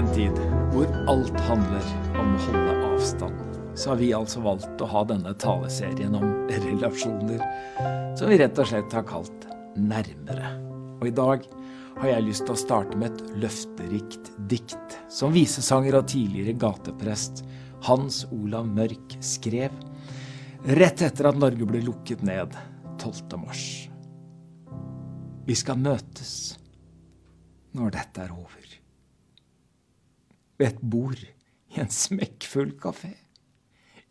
en tid hvor alt handler om å holde avstand, så har vi altså valgt å ha denne taleserien om relasjoner, som vi rett og slett har kalt Nærmere. Og i dag har jeg lyst til å starte med et løfterikt dikt som visesanger og tidligere gateprest Hans Olav Mørk skrev rett etter at Norge ble lukket ned 12. mars. Vi skal møtes når dette er over ved et bord i en smekkfull kafé,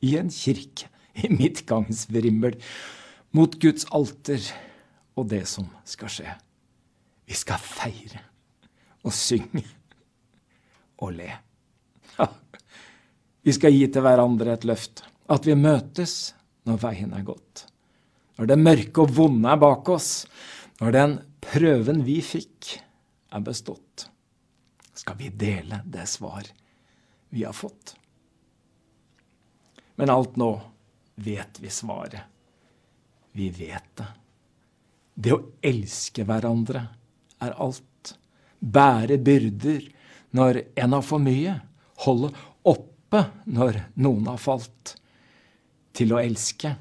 i en kirke, i midtgangsvrimmel, mot Guds alter og det som skal skje. Vi skal feire og synge og le. Ja. Vi skal gi til hverandre et løft, at vi møtes når veien er gått. Når det mørke og vonde er bak oss, når den prøven vi fikk, er bestått skal vi dele det svar vi har fått. Men alt nå vet vi svaret. Vi vet det. Det å elske hverandre er alt. Bære byrder når en har for mye. Holde oppe når noen har falt. Til å elske,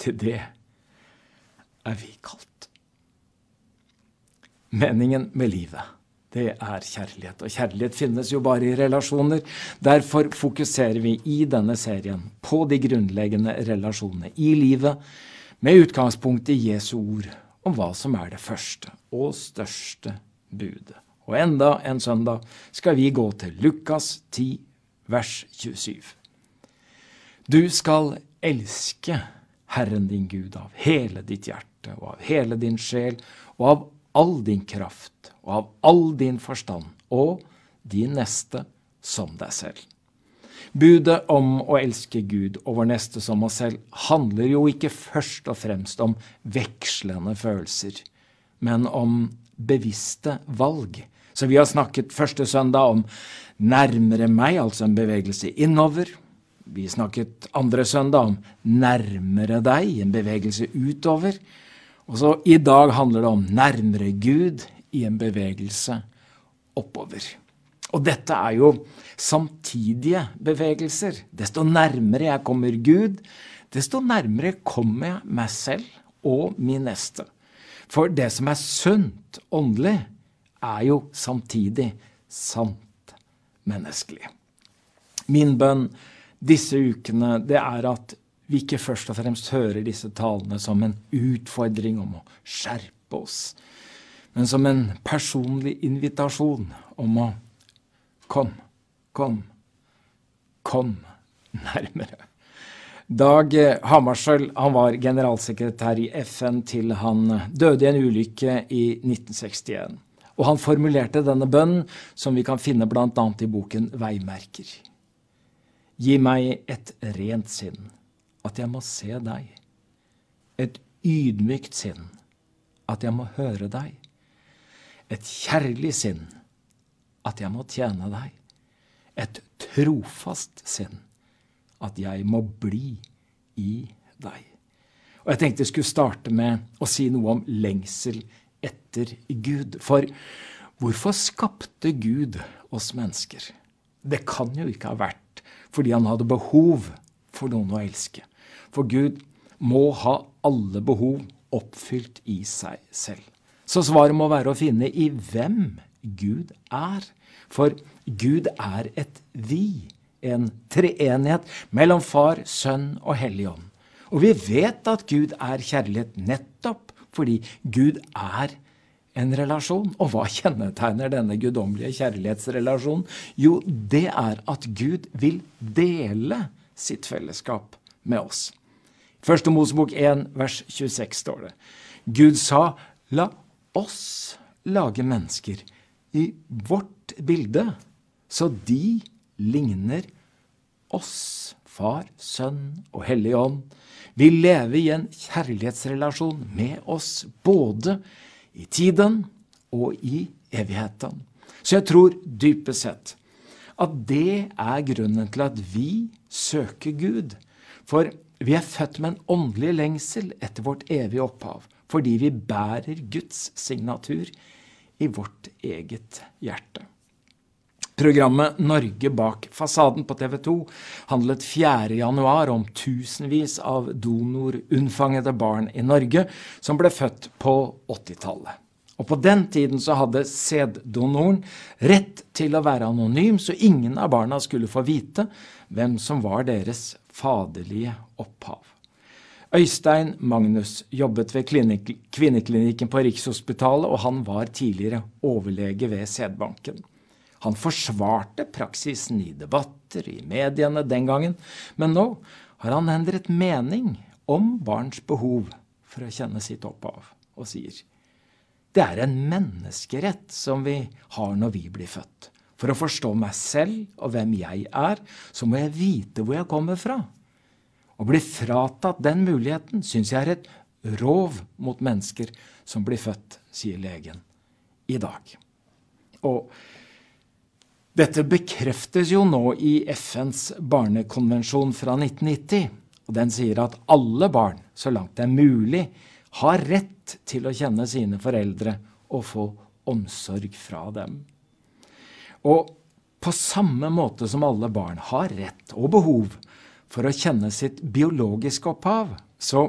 til det er vi kalt. Meningen med livet det er kjærlighet. Og kjærlighet finnes jo bare i relasjoner. Derfor fokuserer vi i denne serien på de grunnleggende relasjonene i livet, med utgangspunkt i Jesu ord om hva som er det første og største budet. Og enda en søndag skal vi gå til Lukas 10, vers 27. Du skal elske Herren din Gud av hele ditt hjerte og av hele din sjel og av all din kraft og av all din forstand, og din neste som deg selv. Budet om å elske Gud og vår neste som oss selv handler jo ikke først og fremst om vekslende følelser, men om bevisste valg. Så vi har snakket første søndag om nærmere meg, altså en bevegelse innover. Vi snakket andre søndag om nærmere deg, en bevegelse utover. Og så i dag handler det om nærmere Gud, i en bevegelse oppover. Og dette er jo samtidige bevegelser. Desto nærmere jeg kommer Gud, desto nærmere kommer jeg meg selv og min neste. For det som er sunt åndelig, er jo samtidig sant menneskelig. Min bønn disse ukene, det er at vi ikke først og fremst hører disse talene som en utfordring om å skjerpe oss, men som en personlig invitasjon om å Kom, kom, kom nærmere. Dag Hammarskjöld han var generalsekretær i FN til han døde i en ulykke i 1961. Og han formulerte denne bønnen, som vi kan finne bl.a. i boken Veimerker. Gi meg et rent sinn, at jeg må se deg. Et ydmykt sinn, at jeg må høre deg et kjærlig sinn, at jeg må tjene deg. Et trofast sinn, at jeg må bli i deg. Og Jeg tenkte jeg skulle starte med å si noe om lengsel etter Gud. For hvorfor skapte Gud oss mennesker? Det kan jo ikke ha vært fordi han hadde behov for noen å elske. For Gud må ha alle behov oppfylt i seg selv. Så svaret må være å finne i hvem Gud er. For Gud er et vi, en treenighet mellom Far, Sønn og Hellig Ånd. Og vi vet at Gud er kjærlighet nettopp fordi Gud er en relasjon. Og hva kjennetegner denne guddommelige kjærlighetsrelasjonen? Jo, det er at Gud vil dele sitt fellesskap med oss. Første Mosebok 1, vers 26 står det. Gud sa, la oss lage mennesker i vårt bilde, så de ligner oss, Far, Sønn og Hellig Ånd, vil leve i en kjærlighetsrelasjon med oss både i tiden og i evigheten. Så jeg tror dypest sett at det er grunnen til at vi søker Gud. For vi er født med en åndelig lengsel etter vårt evige opphav fordi vi bærer Guds signatur i vårt eget hjerte. Programmet Norge bak fasaden på TV 2 handlet 4.1 om tusenvis av donorunnfangede barn i Norge som ble født på 80-tallet. Og På den tiden så hadde sæddonoren rett til å være anonym, så ingen av barna skulle få vite hvem som var deres faderlige opphav. Øystein Magnus jobbet ved kvinneklinikken på Rikshospitalet, og han var tidligere overlege ved sædbanken. Han forsvarte praksisen i debatter i mediene den gangen, men nå har han endret mening om barns behov for å kjenne sitt opphav, og sier det er en menneskerett som vi har når vi blir født. For å forstå meg selv og hvem jeg er, så må jeg vite hvor jeg kommer fra. Å bli fratatt den muligheten syns jeg er et rov mot mennesker som blir født, sier legen i dag. Og dette bekreftes jo nå i FNs barnekonvensjon fra 1990. og Den sier at alle barn, så langt det er mulig, har rett til å kjenne sine foreldre og få omsorg fra dem. Og på samme måte som alle barn har rett og behov for å kjenne sitt biologiske opphav, så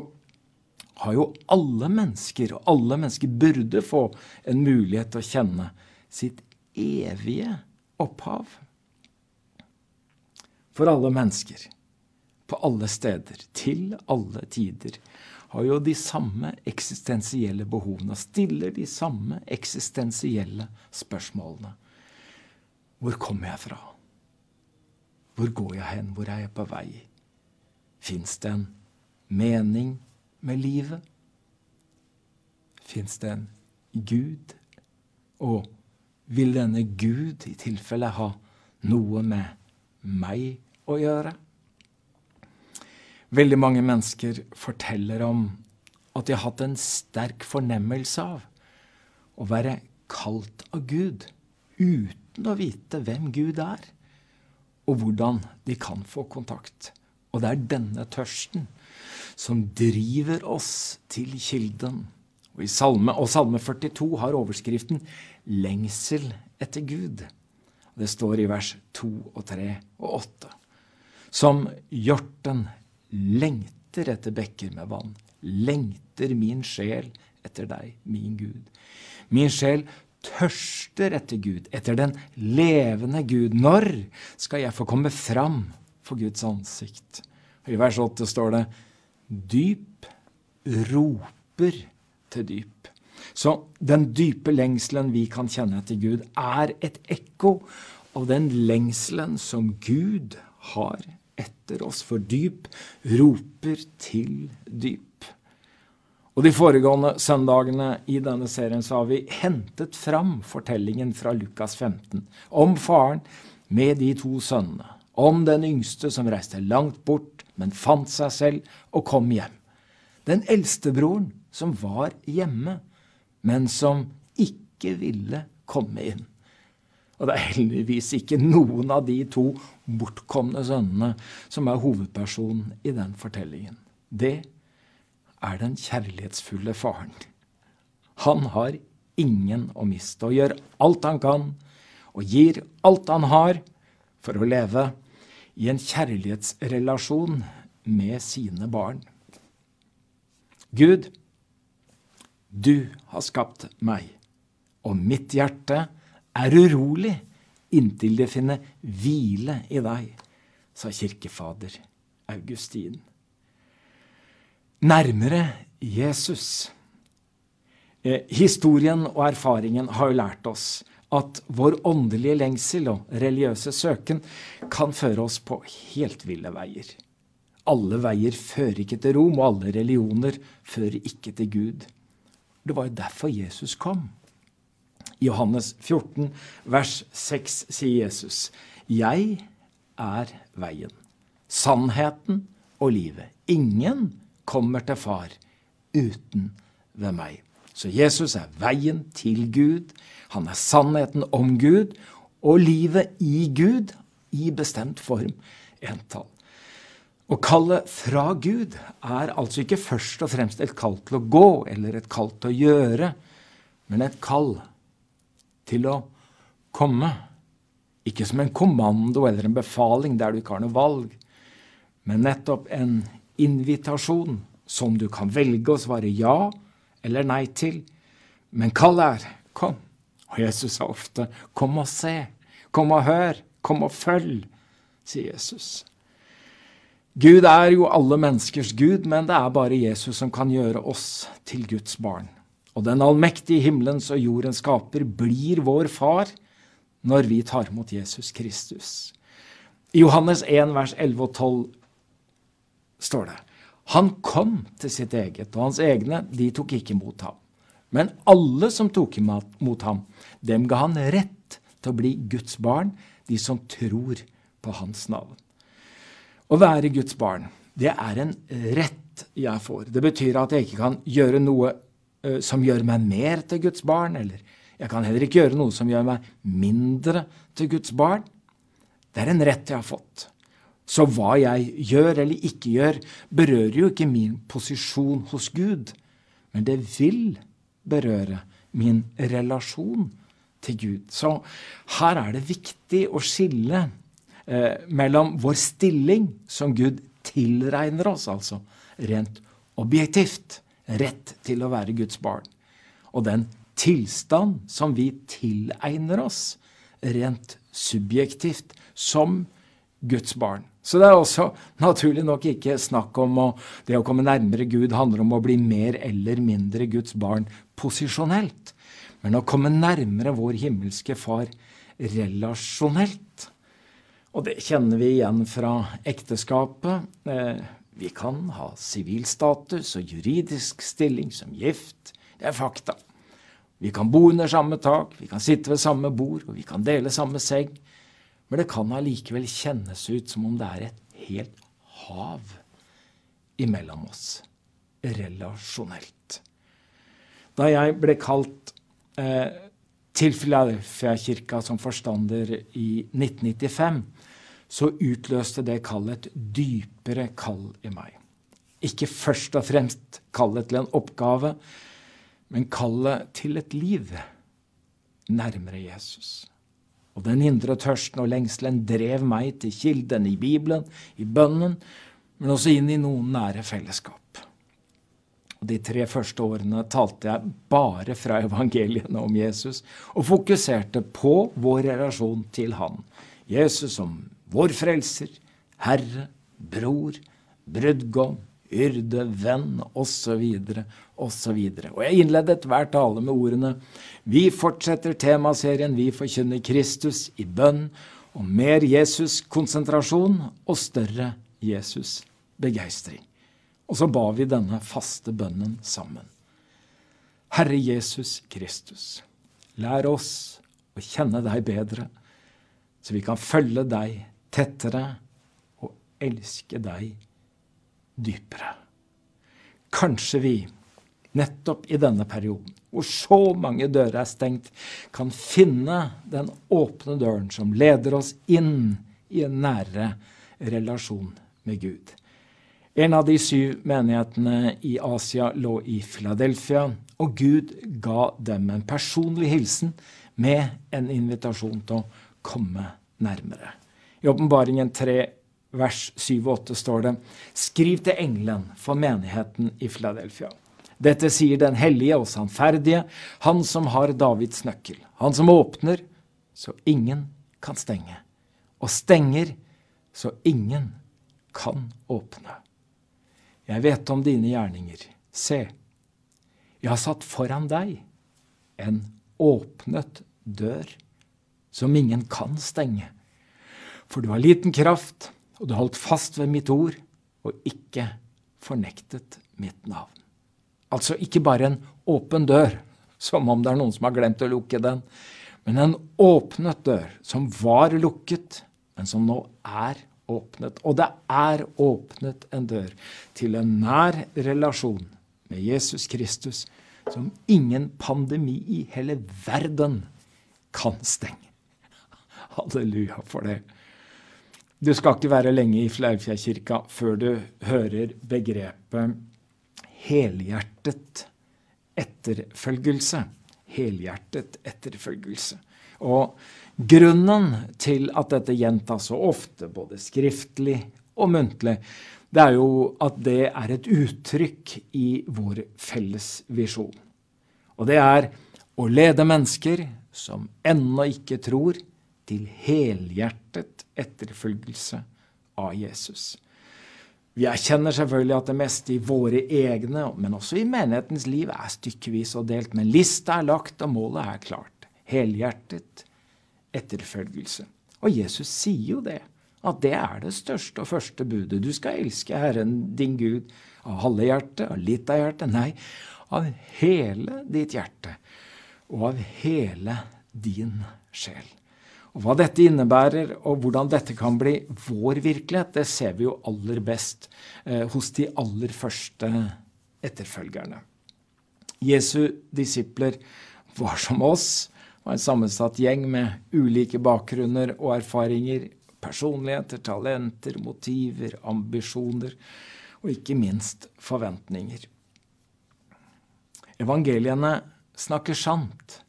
har jo alle mennesker, og alle mennesker burde få en mulighet til å kjenne sitt evige opphav for alle mennesker, på alle steder, til alle tider, har jo de samme eksistensielle behovene og stiller de samme eksistensielle spørsmålene. Hvor kommer jeg fra? Hvor går jeg hen? Hvor er jeg på vei? Fins det en mening med livet? Fins det en Gud? Og vil denne Gud i tilfelle ha noe med meg å gjøre? Veldig mange mennesker forteller om at de har hatt en sterk fornemmelse av å være kalt av Gud uten å vite hvem Gud er, og hvordan de kan få kontakt. Og det er denne tørsten som driver oss til kilden. Og, salme, og Salme 42 har overskriften 'Lengsel etter Gud'. Det står i vers 2 og 3 og 8. Som hjorten lengter etter bekker med vann, lengter min sjel etter deg, min Gud. Min sjel tørster etter Gud, etter den levende Gud. Når skal jeg få komme fram for Guds ansikt? I vers 8 står det dyp roper til dyp. Så den dype lengselen vi kan kjenne etter Gud, er et ekko av den lengselen som Gud har etter oss. For dyp roper til dyp. Og De foregående søndagene i denne serien så har vi hentet fram fortellingen fra Lukas 15 om faren med de to sønnene. Om den yngste som reiste langt bort, men fant seg selv og kom hjem. Den eldstebroren som var hjemme, men som ikke ville komme inn. Og det er heldigvis ikke noen av de to bortkomne sønnene som er hovedpersonen i den fortellingen. Det er den kjærlighetsfulle faren. Han har ingen å miste og gjør alt han kan og gir alt han har for å leve i en kjærlighetsrelasjon med sine barn. Gud, du har skapt meg, og mitt hjerte er urolig inntil det finner hvile i deg, sa kirkefader Augustin. Nærmere Jesus. Eh, historien og erfaringen har jo lært oss at vår åndelige lengsel og religiøse søken kan føre oss på helt ville veier. Alle veier fører ikke til Rom, og alle religioner fører ikke til Gud. Det var jo derfor Jesus kom. I Johannes 14, vers 6 sier Jesus, 'Jeg er veien, sannheten og livet'. Ingen kommer til Far uten ved meg. Så Jesus er veien til Gud. Han er sannheten om Gud og livet i Gud i bestemt form. Entall. Å kalle fra Gud er altså ikke først og fremst et kall til å gå eller et kall til å gjøre, men et kall til å komme Ikke som en kommando eller en befaling der du ikke har noe valg, men nettopp en invitasjon som du kan velge å svare ja eller nei til. Men kallet er 'kom'. Og Jesus sa ofte 'kom og se', 'kom og hør', 'kom og følg', sier Jesus. Gud er jo alle menneskers Gud, men det er bare Jesus som kan gjøre oss til Guds barn. Og den allmektige himmelens og jordens skaper blir vår far når vi tar imot Jesus Kristus. I Johannes 1, vers 11 og 12 står det Han kom til sitt eget, og hans egne de tok ikke imot ham. Men alle som tok imot ham, dem ga han rett til å bli Guds barn, de som tror på hans navn. Å være Guds barn, det er en rett jeg får. Det betyr at jeg ikke kan gjøre noe uh, som gjør meg mer til Guds barn, eller jeg kan heller ikke gjøre noe som gjør meg mindre til Guds barn. Det er en rett jeg har fått. Så hva jeg gjør eller ikke gjør, berører jo ikke min posisjon hos Gud, men det vil berøre min relasjon til Gud. Så her er det viktig å skille eh, mellom vår stilling som Gud tilregner oss, altså rent objektivt, rett til å være Guds barn, og den tilstand som vi tilegner oss rent subjektivt som Guds barn. Så det er også naturlig nok ikke snakk om å, det å komme nærmere Gud handler om å bli mer eller mindre Guds barn posisjonelt, men å komme nærmere vår himmelske Far relasjonelt. Og det kjenner vi igjen fra ekteskapet. Eh, vi kan ha sivilstatus og juridisk stilling som gift. Det er fakta. Vi kan bo under samme tak, vi kan sitte ved samme bord, og vi kan dele samme seng. Men det kan allikevel kjennes ut som om det er et helt hav imellom oss, relasjonelt. Da jeg ble kalt eh, til Filadelfia-kirka som forstander i 1995, så utløste det kallet et dypere kall i meg. Ikke først og fremst kallet til en oppgave, men kallet til et liv nærmere Jesus. Og den indre tørsten og lengselen drev meg til kilden i Bibelen, i bønnen, men også inn i noen nære fellesskap. Og De tre første årene talte jeg bare fra evangeliene om Jesus og fokuserte på vår relasjon til han. Jesus som vår frelser, Herre, bror, brudgom, yrde, venn, osv., osv. Jeg innledet hver tale med ordene Vi fortsetter temaserien Vi forkynner Kristus i bønn og mer Jesus-konsentrasjon og større Jesus-begeistring. Og så ba vi denne faste bønnen sammen. Herre Jesus Kristus, lær oss å kjenne deg bedre, så vi kan følge deg tettere og elske deg dypere. Kanskje vi, nettopp i denne perioden, hvor så mange dører er stengt, kan finne den åpne døren som leder oss inn i en nære relasjon med Gud. En av de syv menighetene i Asia lå i Philadelphia, og Gud ga dem en personlig hilsen med en invitasjon til å komme nærmere. I Åpenbaringen 3, vers 7 og 8 står det Skriv til engelen for menigheten i Philadelphia. Dette sier den hellige og sannferdige, han som har Davids nøkkel, han som åpner så ingen kan stenge, og stenger så ingen kan åpne. Jeg vet om dine gjerninger. Se, jeg har satt foran deg en åpnet dør som ingen kan stenge. For du har liten kraft, og du holdt fast ved mitt ord og ikke fornektet mitt navn. Altså ikke bare en åpen dør, som om det er noen som har glemt å lukke den, men en åpnet dør som var lukket, men som nå er åpnet. Og det er åpnet en dør til en nær relasjon med Jesus Kristus som ingen pandemi i hele verden kan stenge. Halleluja for det. Du skal ikke være lenge i Flaufjellkirka før du hører begrepet helhjertet etterfølgelse. Helhjertet etterfølgelse. Og grunnen til at dette gjentas så ofte, både skriftlig og muntlig, det er jo at det er et uttrykk i vår felles visjon. Og det er å lede mennesker som ennå ikke tror, til helhjertet etterfølgelse av Jesus. Vi erkjenner selvfølgelig at det meste i våre egne, men også i menighetens liv, er stykkevis og delt. Men lista er lagt, og målet er klart. Helhjertet etterfølgelse. Og Jesus sier jo det, at det er det største og første budet. Du skal elske Herren din Gud av halve hjertet, av litt av hjertet. Nei, av hele ditt hjerte og av hele din sjel. Og Hva dette innebærer, og hvordan dette kan bli vår virkelighet, det ser vi jo aller best eh, hos de aller første etterfølgerne. Jesu disipler var som oss, var en sammensatt gjeng med ulike bakgrunner og erfaringer, personligheter, talenter, motiver, ambisjoner og ikke minst forventninger. Evangeliene snakker sant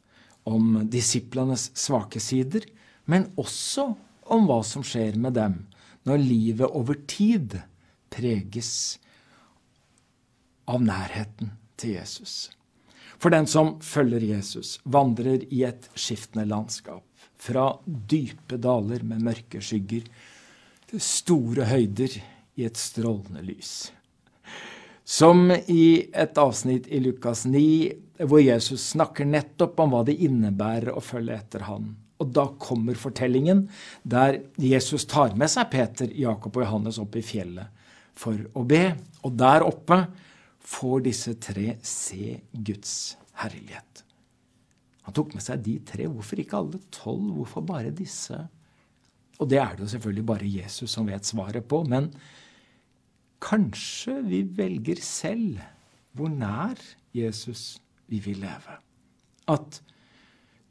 om disiplenes svake sider, men også om hva som skjer med dem når livet over tid preges av nærheten til Jesus. For den som følger Jesus, vandrer i et skiftende landskap. Fra dype daler med mørke skygger til store høyder i et strålende lys. Som i et avsnitt i Lukas 9, hvor Jesus snakker nettopp om hva det innebærer å følge etter han. Og da kommer fortellingen der Jesus tar med seg Peter, Jakob og Johannes opp i fjellet for å be. Og der oppe får disse tre se Guds herlighet. Han tok med seg de tre. Hvorfor ikke alle tolv? Hvorfor bare disse? Og det er det jo selvfølgelig bare Jesus som vet svaret på. Men Kanskje vi velger selv hvor nær Jesus vi vil leve. At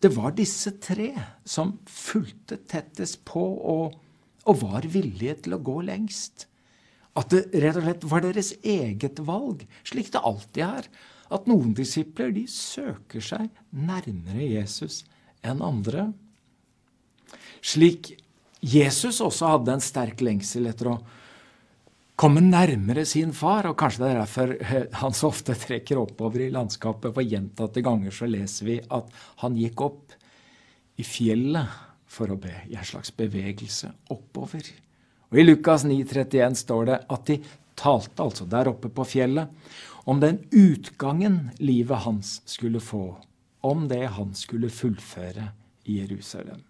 det var disse tre som fulgte tettest på og, og, var villige til å gå lengst. At det rett og slett var deres eget valg, slik det alltid er. At noen disipler de søker seg nærmere Jesus enn andre. Slik Jesus også hadde en sterk lengsel etter å komme nærmere sin far. Og kanskje det er derfor eh, han så ofte trekker oppover i landskapet. For gjentatte ganger så leser vi at han gikk opp i fjellet for å be, i en slags bevegelse oppover. Og I Lukas 9,31 står det at de talte altså der oppe på fjellet om den utgangen livet hans skulle få, om det han skulle fullføre i Jerusalem.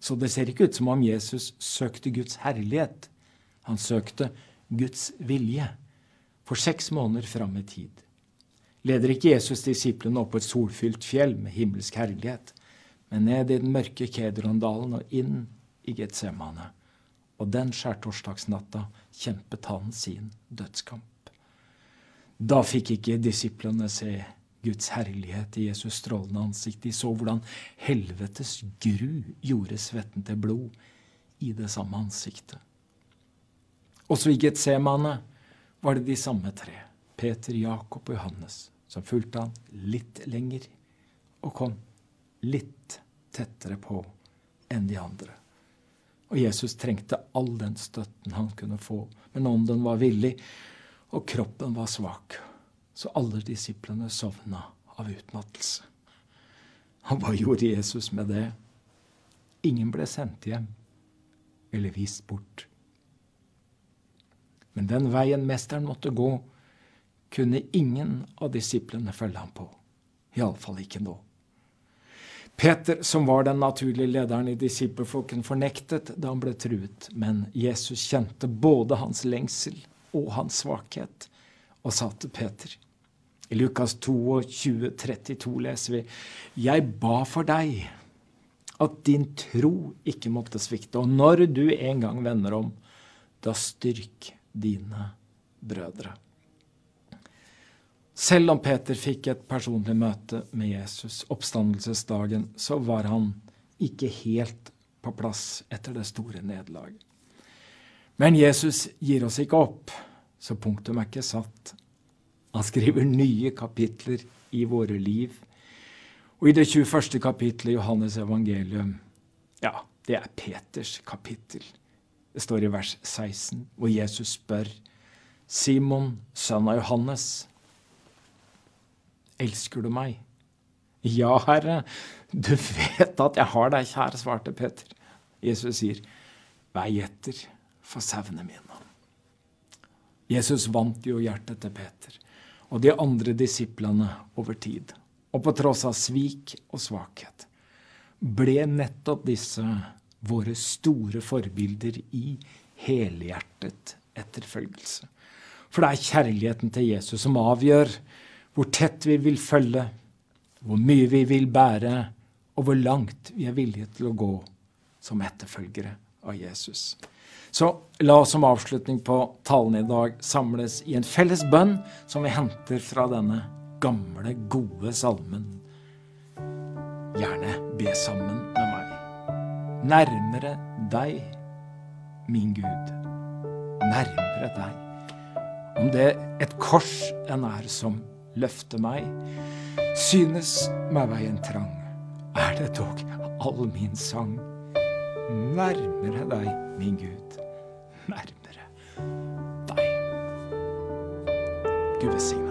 Så det ser ikke ut som om Jesus søkte Guds herlighet. Han søkte Guds vilje for seks måneder fram i tid. Leder ikke Jesus disiplene opp på et solfylt fjell med himmelsk herlighet, men ned i den mørke Kedrondalen og inn i Getsemane. Og den skjærtorsdagsnatta kjempet han sin dødskamp. Da fikk ikke disiplene se Guds herlighet i Jesus strålende ansikt. De så hvordan helvetes gru gjorde svetten til blod i det samme ansiktet. Også i Getsemane var det de samme tre, Peter, Jakob og Johannes, som fulgte han litt lenger og kom litt tettere på enn de andre. Og Jesus trengte all den støtten han kunne få, men ånden var villig, og kroppen var svak. Så alle disiplene sovna av utmattelse. Og hva gjorde Jesus med det? Ingen ble sendt hjem eller vist bort. Men den veien mesteren måtte gå, kunne ingen av disiplene følge ham på. Iallfall ikke nå. Peter, som var den naturlige lederen i disippelflokken, fornektet da han ble truet, men Jesus kjente både hans lengsel og hans svakhet, og sa til Peter I Lukas 22, 32 leser vi Jeg ba for deg at din tro ikke måtte svikte, og når du en gang vender om, da styrk dine brødre. Selv om Peter fikk et personlig møte med Jesus oppstandelsesdagen, så var han ikke helt på plass etter det store nederlaget. Men Jesus gir oss ikke opp, så punktum er ikke satt. Han skriver nye kapitler i våre liv. Og i det 21. kapitlet i Johannes evangelium, ja, det er Peters kapittel. Det står i vers 16, hvor Jesus spør Simon, sønn av Johannes, elsker du meg? Ja, Herre, du vet at jeg har deg kjære, svarte Peter. Jesus sier, vær gjetter for sauene mine. Jesus vant jo hjertet til Peter og de andre disiplene over tid. Og på tross av svik og svakhet ble nettopp disse våre store forbilder i helhjertet etterfølgelse. For det er kjærligheten til Jesus som avgjør hvor tett vi vil følge, hvor mye vi vil bære, og hvor langt vi er villige til å gå som etterfølgere av Jesus. Så la oss som avslutning på talen i dag samles i en felles bønn som vi henter fra denne gamle, gode salmen. Gjerne be sammen med. Nærmere deg, min Gud. Nærmere deg. Om det et kors enn er som løfter meg, synes meg veien trang, er det dog all min sang. Nærmere deg, min Gud. Nærmere deg. Gud velsigne.